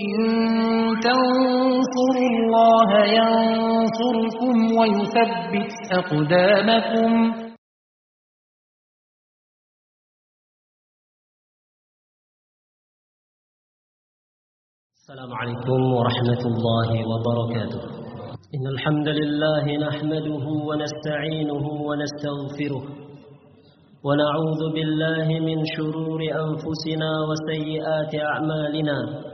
إن تنصروا الله ينصركم ويثبت أقدامكم. السلام عليكم ورحمة الله وبركاته. إن الحمد لله نحمده ونستعينه ونستغفره ونعوذ بالله من شرور أنفسنا وسيئات أعمالنا.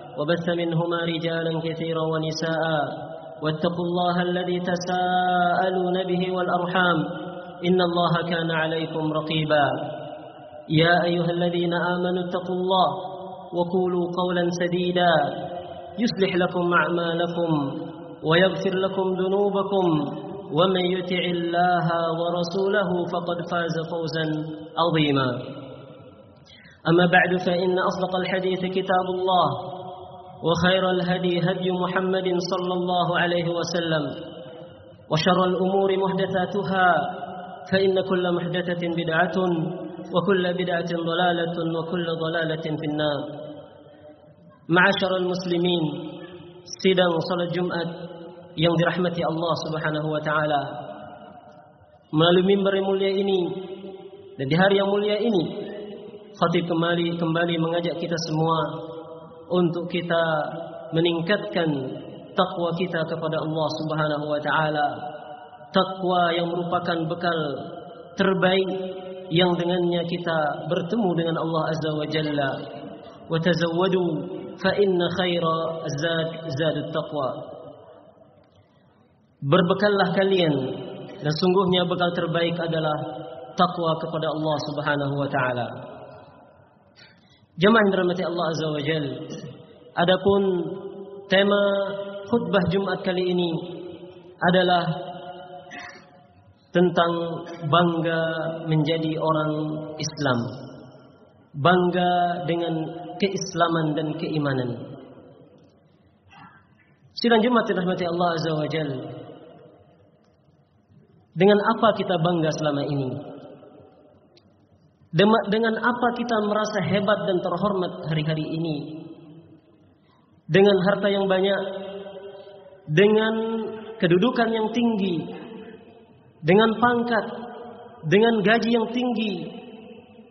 وبث منهما رجالا كثيرا ونساء. واتقوا الله الذي تساءلون به والأرحام. إن الله كان عليكم رقيبا. يا أيها الذين آمنوا اتقوا الله وقولوا قولا سديدا. يصلح لكم أعمالكم ويغفر لكم ذنوبكم. ومن يطع الله ورسوله فقد فاز فوزا عظيما. أما بعد فإن أصدق الحديث كتاب الله. وخير الهدي هدي محمد صلى الله عليه وسلم وشر الأمور محدثاتها فإن كل محدثة بدعة وكل بدعة ضلالة وكل ضلالة في النار معاشر المسلمين sidang salat Jumat yang dirahmati Allah Subhanahu wa taala melalui mimbar yang mulia ini dan di hari yang mulia ini khatib kembali kembali mengajak kita semua untuk kita meningkatkan takwa kita kepada Allah Subhanahu wa taala. Takwa yang merupakan bekal terbaik yang dengannya kita bertemu dengan Allah Azza wa Jalla. Wa tazawwadu fa inna khaira zad zadut taqwa. Berbekallah kalian. Dan sungguhnya bekal terbaik adalah takwa kepada Allah Subhanahu wa taala jemaah yang dirahmati Allah Azza wa Jalla adapun tema khutbah Jumat kali ini adalah tentang bangga menjadi orang Islam. Bangga dengan keislaman dan keimanan. Sidang Jumat dirahmati Allah Azza wa Jal. Dengan apa kita bangga selama ini? Dengan apa kita merasa hebat dan terhormat hari-hari ini? Dengan harta yang banyak, dengan kedudukan yang tinggi, dengan pangkat, dengan gaji yang tinggi,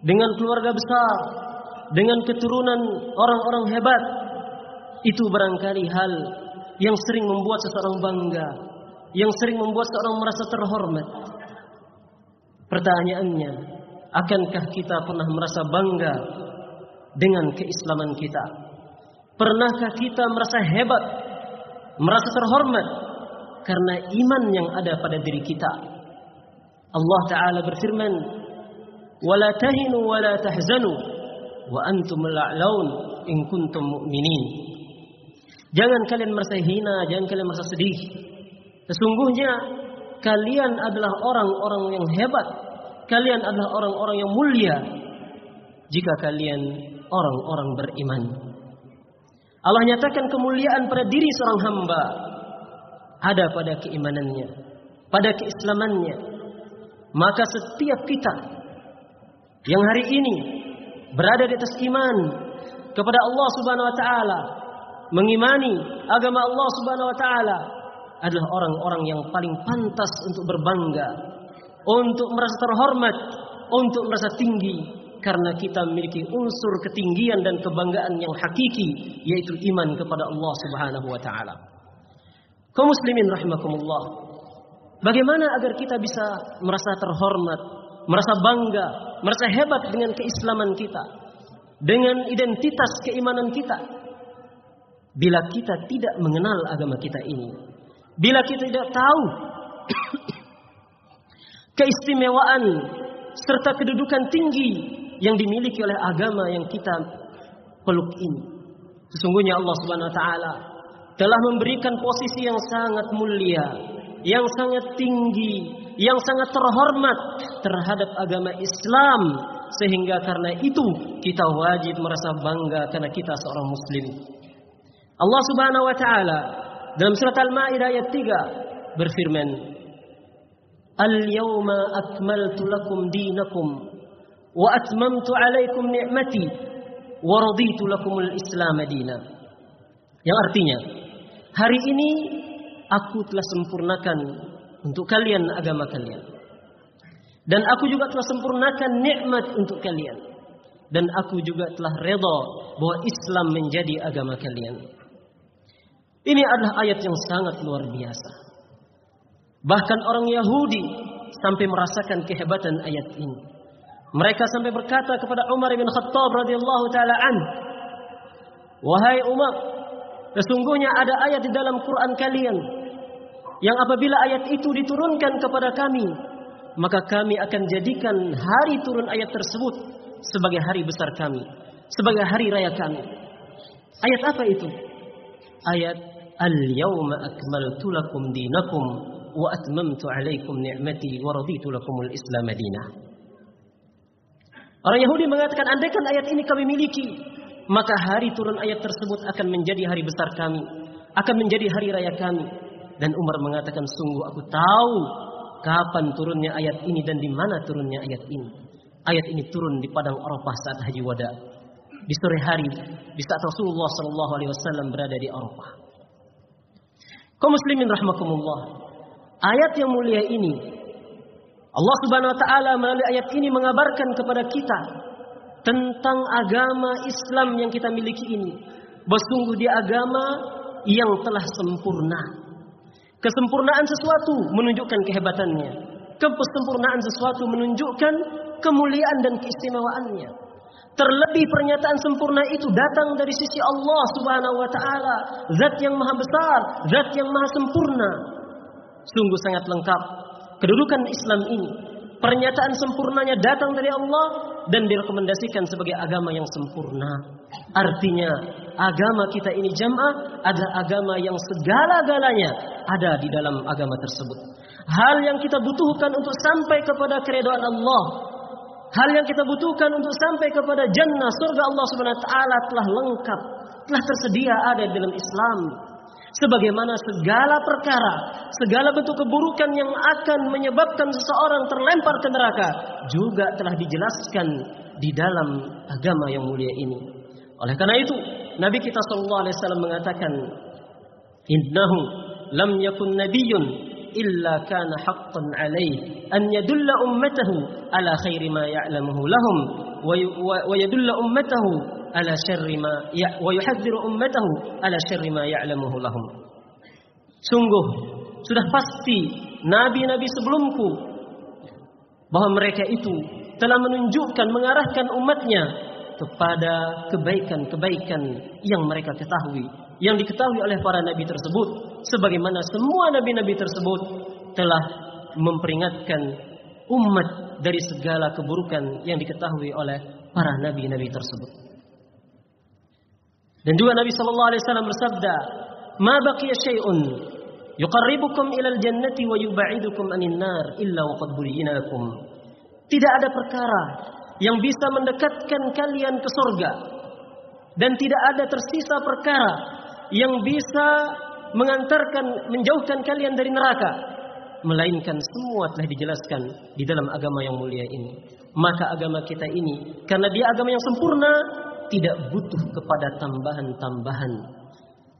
dengan keluarga besar, dengan keturunan orang-orang hebat, itu barangkali hal yang sering membuat seseorang bangga, yang sering membuat seseorang merasa terhormat. Pertanyaannya, akankah kita pernah merasa bangga dengan keislaman kita? Pernahkah kita merasa hebat, merasa terhormat karena iman yang ada pada diri kita? Allah Ta'ala berfirman وَلَا تَهِنُوا وَلَا تَحْزَنُوا وَأَنْتُمُ الْأَعْلَوْنَ إِن كُنْتُم مُؤْمِنِينَ Jangan kalian merasa hina, jangan kalian merasa sedih. Sesungguhnya kalian adalah orang-orang yang hebat. Kalian adalah orang-orang yang mulia. Jika kalian orang-orang beriman. Allah nyatakan kemuliaan pada diri seorang hamba. Ada pada keimanannya. Pada keislamannya. Maka setiap kita yang hari ini berada di atas iman kepada Allah Subhanahu wa taala, mengimani agama Allah Subhanahu wa taala adalah orang-orang yang paling pantas untuk berbangga, untuk merasa terhormat, untuk merasa tinggi karena kita memiliki unsur ketinggian dan kebanggaan yang hakiki yaitu iman kepada Allah Subhanahu wa taala. Kaum muslimin rahimakumullah. Bagaimana agar kita bisa merasa terhormat, merasa bangga, merasa hebat dengan keislaman kita, dengan identitas keimanan kita? Bila kita tidak mengenal agama kita ini, bila kita tidak tahu keistimewaan serta kedudukan tinggi yang dimiliki oleh agama yang kita peluk ini. Sesungguhnya Allah Subhanahu wa taala telah memberikan posisi yang sangat mulia, yang sangat tinggi, yang sangat terhormat terhadap agama Islam sehingga karena itu kita wajib merasa bangga karena kita seorang muslim. Allah Subhanahu wa taala dalam surat Al-Maidah ayat 3 berfirman, "Al-yawma akmaltu lakum dinakum wa atmamtu 'alaikum ni'mati wa raditu lakumul Islam dina." Yang artinya, hari ini aku telah sempurnakan untuk kalian agama kalian. Dan aku juga telah sempurnakan nikmat untuk kalian. Dan aku juga telah redha bahwa Islam menjadi agama kalian. Ini adalah ayat yang sangat luar biasa. Bahkan orang Yahudi sampai merasakan kehebatan ayat ini. Mereka sampai berkata kepada Umar bin Khattab radhiyallahu taala an, "Wahai Umar, sesungguhnya ada ayat di dalam Quran kalian yang apabila ayat itu diturunkan kepada kami, maka kami akan jadikan hari turun ayat tersebut sebagai hari besar kami, sebagai hari raya kami. Ayat apa itu? Ayat Al-yawma akmaltu lakum dinakum wa atmamtu alaikum ni'mati wa raditu lakumul Islam madinah. Orang Yahudi mengatakan andaikan ayat ini kami miliki, maka hari turun ayat tersebut akan menjadi hari besar kami, akan menjadi hari raya kami. Dan Umar mengatakan sungguh aku tahu kapan turunnya ayat ini dan di mana turunnya ayat ini. Ayat ini turun di padang Arafah saat haji wada. Di sore hari di saat Rasulullah Shallallahu alaihi wasallam berada di Arafah. Kaum muslimin rahimakumullah. Ayat yang mulia ini Allah Subhanahu wa taala melalui ayat ini mengabarkan kepada kita tentang agama Islam yang kita miliki ini. Bahwa sungguh dia agama yang telah sempurna. Kesempurnaan sesuatu menunjukkan kehebatannya. Kesempurnaan sesuatu menunjukkan kemuliaan dan keistimewaannya. Terlebih pernyataan sempurna itu datang dari sisi Allah Subhanahu wa taala, zat yang maha besar, zat yang maha sempurna. Sungguh sangat lengkap kedudukan Islam ini. Pernyataan sempurnanya datang dari Allah dan direkomendasikan sebagai agama yang sempurna. Artinya, agama kita ini jamaah adalah agama yang segala-galanya ada di dalam agama tersebut. Hal yang kita butuhkan untuk sampai kepada keridhaan Allah, hal yang kita butuhkan untuk sampai kepada jannah surga Allah Subhanahu wa telah lengkap, telah tersedia ada dalam Islam. Sebagaimana segala perkara, segala bentuk keburukan yang akan menyebabkan seseorang terlempar ke neraka juga telah dijelaskan di dalam agama yang mulia ini. Oleh karena itu, Nabi kita sallallahu alaihi wasallam mengatakan, "Innahu lam yakun nabiyyun illa kana haqqan alaihi an yadulla ummatahu ala khairi ma ya'lamuhu lahum wa yadulla ummatahu ala syarri ma ya wa yuhadziru ummatahu ala syarri ma ya'lamuhu lahum. Sungguh sudah pasti nabi-nabi sebelumku bahwa mereka itu telah menunjukkan mengarahkan umatnya kepada kebaikan-kebaikan yang mereka ketahui yang diketahui oleh para nabi tersebut sebagaimana semua nabi-nabi tersebut telah memperingatkan umat dari segala keburukan yang diketahui oleh para nabi-nabi tersebut. Dan juga Nabi sallallahu alaihi wasallam bersabda, "Ma baqiya syai'un yuqarribukum ilal jannati wa yub'idukum anin nar illa wa qad buyyina lakum." Tidak ada perkara yang bisa mendekatkan kalian ke surga dan tidak ada tersisa perkara yang bisa mengantarkan menjauhkan kalian dari neraka melainkan semua telah dijelaskan di dalam agama yang mulia ini. Maka agama kita ini karena dia agama yang sempurna tidak butuh kepada tambahan-tambahan.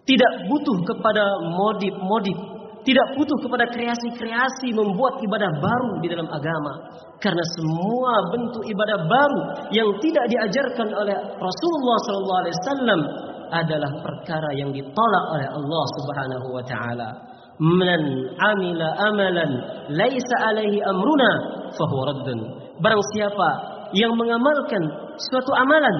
Tidak butuh kepada modif-modif. Tidak butuh kepada kreasi-kreasi membuat ibadah baru di dalam agama. Karena semua bentuk ibadah baru yang tidak diajarkan oleh Rasulullah SAW adalah perkara yang ditolak oleh Allah Subhanahu wa taala. Man amila amalan laisa alaihi amruna fahuwa raddun. Barang siapa yang mengamalkan suatu amalan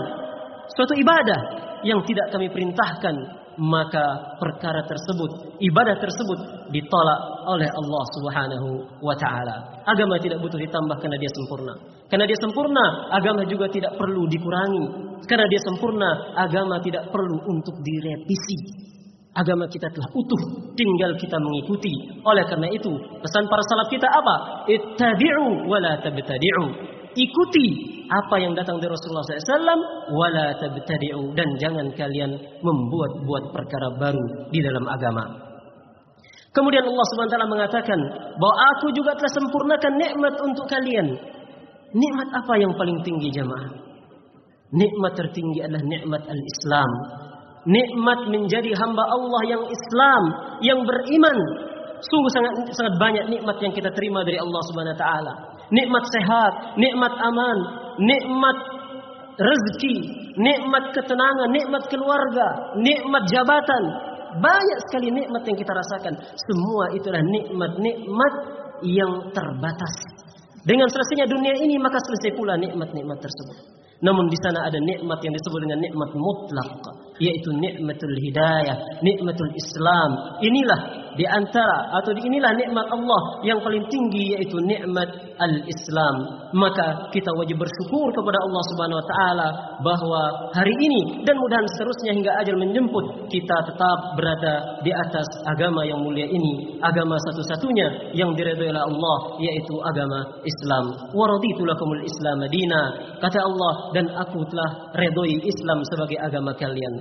suatu ibadah yang tidak kami perintahkan, maka perkara tersebut, ibadah tersebut ditolak oleh Allah Subhanahu wa taala. Agama tidak butuh ditambah karena dia sempurna. Karena dia sempurna, agama juga tidak perlu dikurangi. Karena dia sempurna, agama tidak perlu untuk direvisi. Agama kita telah utuh, tinggal kita mengikuti. Oleh karena itu, pesan para salaf kita apa? Ittabi'u wa la tabtadi'u. Ikuti apa yang datang dari Rasulullah SAW, wala tabtadi'u dan jangan kalian membuat-buat perkara baru di dalam agama. Kemudian Allah Subhanahu wa taala mengatakan bahwa aku juga telah sempurnakan nikmat untuk kalian. Nikmat apa yang paling tinggi jamaah? Nikmat tertinggi adalah nikmat al-Islam. Nikmat menjadi hamba Allah yang Islam, yang beriman. Sungguh sangat sangat banyak nikmat yang kita terima dari Allah Subhanahu wa taala. Nikmat sehat, nikmat aman, nikmat rezeki, nikmat ketenangan, nikmat keluarga, nikmat jabatan. Banyak sekali nikmat yang kita rasakan. Semua itulah nikmat-nikmat yang terbatas. Dengan selesainya dunia ini maka selesai pula nikmat-nikmat tersebut. Namun di sana ada nikmat yang disebut dengan nikmat mutlak, yaitu nikmatul hidayah, nikmatul Islam. Inilah di antara atau inilah nikmat Allah yang paling tinggi yaitu nikmat al-Islam. Maka kita wajib bersyukur kepada Allah Subhanahu wa taala bahwa hari ini dan mudahan seterusnya hingga ajal menjemput kita tetap berada di atas agama yang mulia ini, agama satu-satunya yang diridhoi oleh Allah yaitu agama Islam. Wa raditu lakumul Islam madina. Kata Allah dan aku telah redoi Islam sebagai agama kalian.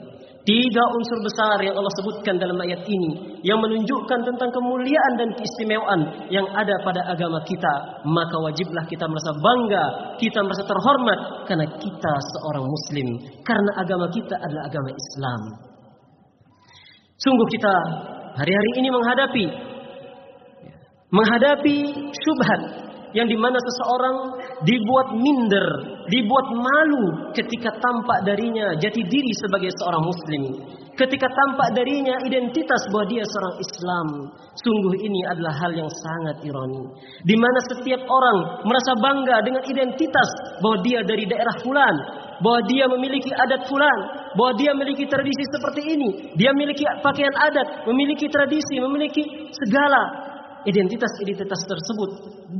Tiga unsur besar yang Allah sebutkan dalam ayat ini yang menunjukkan tentang kemuliaan dan keistimewaan yang ada pada agama kita, maka wajiblah kita merasa bangga, kita merasa terhormat karena kita seorang muslim, karena agama kita adalah agama Islam. Sungguh kita hari-hari ini menghadapi menghadapi syubhat yang di mana seseorang dibuat minder, dibuat malu ketika tampak darinya jati diri sebagai seorang muslim. Ketika tampak darinya identitas bahwa dia seorang Islam. Sungguh ini adalah hal yang sangat ironi. Di mana setiap orang merasa bangga dengan identitas bahwa dia dari daerah fulan, bahwa dia memiliki adat fulan, bahwa dia memiliki tradisi seperti ini, dia memiliki pakaian adat, memiliki tradisi, memiliki segala identitas-identitas tersebut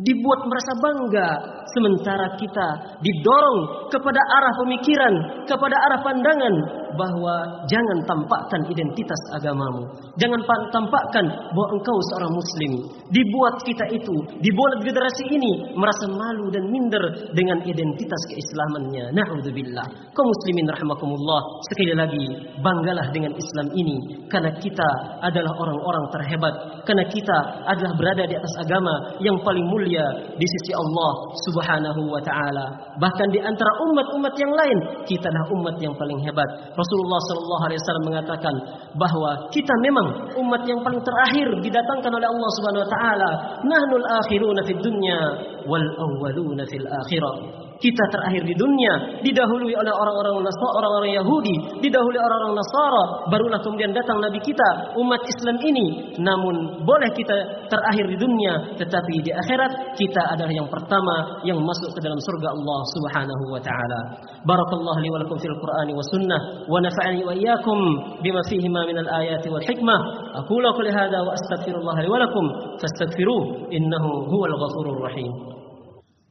dibuat merasa bangga sementara kita didorong kepada arah pemikiran, kepada arah pandangan bahwa jangan tampakkan identitas agamamu. Jangan tampakkan bahwa engkau seorang muslim. Dibuat kita itu, dibuat generasi ini merasa malu dan minder dengan identitas keislamannya. Na'udzubillah. Kaum muslimin rahimakumullah, sekali lagi banggalah dengan Islam ini karena kita adalah orang-orang terhebat, karena kita adalah berada di atas agama yang paling mulia di sisi Allah Subhanahu wa taala. Bahkan di antara umat-umat yang lain, kita adalah umat yang paling hebat. Rasulullah sallallahu alaihi wasallam mengatakan bahwa kita memang umat yang paling terakhir didatangkan oleh Allah Subhanahu wa taala. Nahnul akhiruna fid dunya wal awwaluna fil akhirah. Kita terakhir di dunia, didahului oleh orang-orang Nasara, orang-orang Yahudi, didahului orang-orang Nasara, barulah kemudian datang Nabi kita, umat Islam ini. Namun boleh kita terakhir di dunia, tetapi di akhirat kita adalah yang pertama yang masuk ke dalam surga Allah Subhanahu wa taala. Barakallahu li wa lakum fil Qur'ani wa sunnah wa nafa'ani wa iyyakum bima fihi ma min al-ayati wal hikmah. Aqulu qawli hadha wa astaghfirullah li wa lakum fastaghfiruhu innahu huwal ghafurur rahim.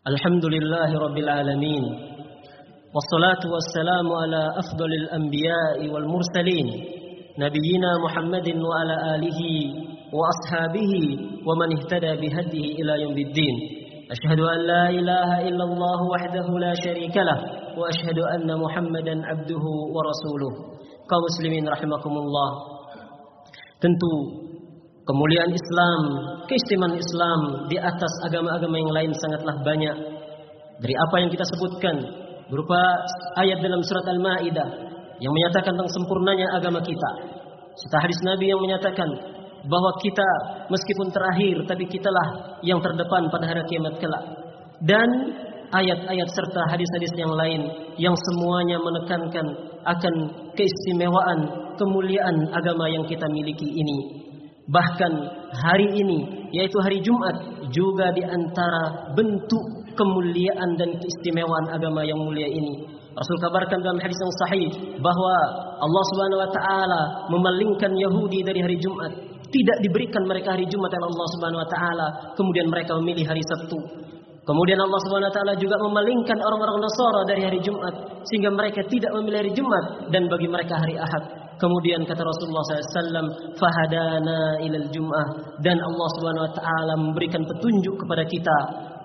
الحمد لله رب العالمين والصلاة والسلام على أفضل الأنبياء والمرسلين نبينا محمد وعلى آله وأصحابه ومن اهتدى بهديه إلى يوم الدين. أشهد أن لا إله إلا الله وحده لا شريك له وأشهد أن محمدا عبده ورسوله. kaum muslimin rahimakumullah tentu Kemuliaan Islam, keistimewaan Islam di atas agama-agama yang lain sangatlah banyak. Dari apa yang kita sebutkan berupa ayat dalam surat Al-Maidah yang menyatakan tentang sempurnanya agama kita. Serta hadis Nabi yang menyatakan bahwa kita meskipun terakhir tapi kitalah yang terdepan pada hari kiamat kelak. Dan ayat-ayat serta hadis-hadis yang lain yang semuanya menekankan akan keistimewaan, kemuliaan agama yang kita miliki ini. Bahkan hari ini yaitu hari Jumat juga di antara bentuk kemuliaan dan keistimewaan agama yang mulia ini. Rasul kabarkan dalam hadis yang sahih bahwa Allah Subhanahu wa taala memalingkan Yahudi dari hari Jumat. Tidak diberikan mereka hari Jumat oleh Allah Subhanahu wa taala, kemudian mereka memilih hari Sabtu. Kemudian Allah Subhanahu wa taala juga memalingkan orang-orang Nasara dari hari Jumat sehingga mereka tidak memilih hari Jumat dan bagi mereka hari Ahad. Kemudian kata Rasulullah SAW, fahadana ilal Jum'ah. Dan Allah Subhanahu Wa Taala memberikan petunjuk kepada kita,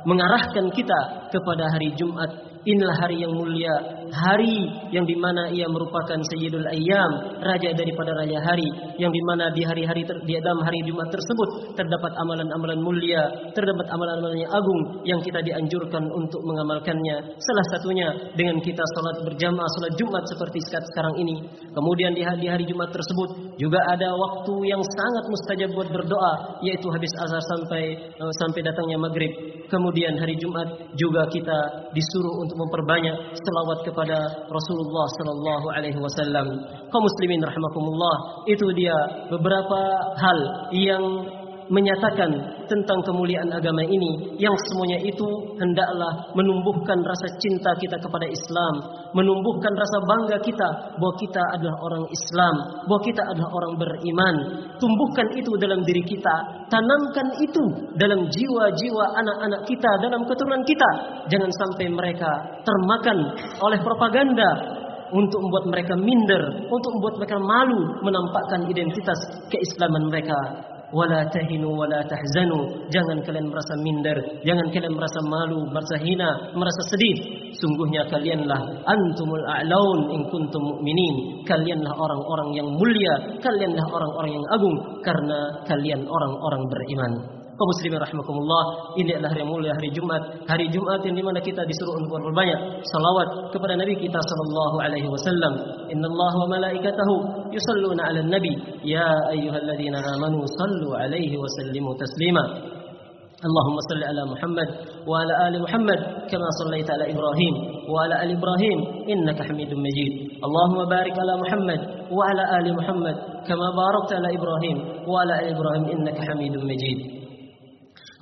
mengarahkan kita kepada hari Jumat Inilah hari yang mulia, hari yang di mana ia merupakan Sayyidul Ayyam, raja daripada raya hari, yang di mana di hari-hari di dalam hari Jumat tersebut terdapat amalan-amalan mulia, terdapat amalan-amalan yang agung yang kita dianjurkan untuk mengamalkannya. Salah satunya dengan kita salat berjamaah salat Jumat seperti sekarang ini. Kemudian di hari Jumat tersebut juga ada waktu yang sangat mustajab buat berdoa, yaitu habis azhar sampai eh, sampai datangnya maghrib. Kemudian hari Jumat juga kita disuruh untuk memperbanyak selawat kepada Rasulullah sallallahu alaihi wasallam. Kaum muslimin rahimakumullah, itu dia beberapa hal yang menyatakan tentang kemuliaan agama ini yang semuanya itu hendaklah menumbuhkan rasa cinta kita kepada Islam, menumbuhkan rasa bangga kita bahwa kita adalah orang Islam, bahwa kita adalah orang beriman. Tumbuhkan itu dalam diri kita, tanamkan itu dalam jiwa-jiwa anak-anak kita, dalam keturunan kita. Jangan sampai mereka termakan oleh propaganda untuk membuat mereka minder, untuk membuat mereka malu menampakkan identitas keislaman mereka wala tahinu wala tahzanu. Jangan kalian merasa minder. Jangan kalian merasa malu merasa hina merasa sedih. Sungguhnya kalianlah antumul a'laun in kuntum mu'minin. Kalianlah orang-orang yang mulia. Kalianlah orang-orang yang agung. Karena kalian orang-orang beriman kaum muslimin rahimakumullah, ini adalah hari yang mulia hari Jumat, hari Jumat yang dimana kita disuruh untuk berbanyak salawat kepada Nabi kita sallallahu alaihi wasallam. Inna Allah wa malaikatahu yusalluna 'alan nabi, ya ayyuhalladzina amanu sallu alaihi wa sallimu taslima. اللهم صل على محمد وعلى ال محمد كما صليت على إبراهيم وعلى ال إبراهيم انك حميد مجيد اللهم بارك على محمد وعلى ال محمد كما باركت على إبراهيم وعلى ال إبراهيم انك حميد مجيد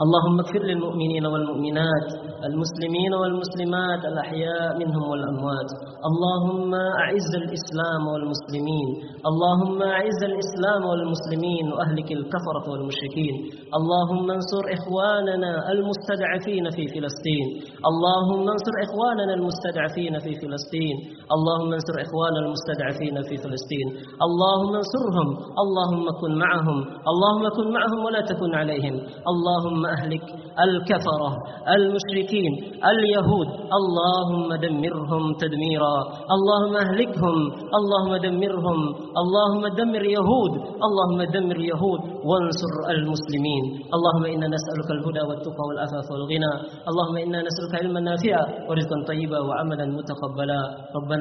اللهم اغفر للمؤمنين والمؤمنات المسلمين والمسلمات الأحياء منهم والأموات. اللهم أعز الإسلام والمسلمين. اللهم أعز الإسلام والمسلمين وأهلك الكفرة والمشركين. اللهم انصر إخواننا المستضعفين في فلسطين. اللهم انصر إخواننا المستضعفين في فلسطين. اللهم انصر إخواننا المستضعفين في فلسطين. اللهم انصرهم. اللهم كن معهم. اللهم كن معهم ولا تكن عليهم. اللهم أهلك الكفرة المشركين اليهود. اللهم دمرهم تدميرا. اللهم أهلكهم. اللهم دمرهم. اللهم دمر يهود. اللهم دمر يهود. وانصر المسلمين. اللهم إنا نسألك الهدى والتقى والعفاف والغنى. اللهم إنا نسألك علما نافعا ورزقا طيبا وعملا متقبلا.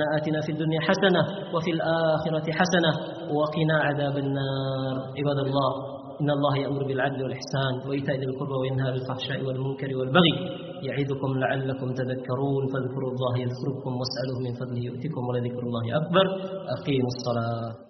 ربنا آتنا في الدنيا حسنة وفي الآخرة حسنة وقنا عذاب النار. عباد الله إن الله يأمر بالعدل والإحسان وإيتاء ذي القربى وينهى عن الفحشاء والمنكر والبغي يعظكم لعلكم تذكرون. فاذكروا الله يذكركم واسألوه من فضله يؤتكم ولذكر الله أكبر. أقيموا الصلاة.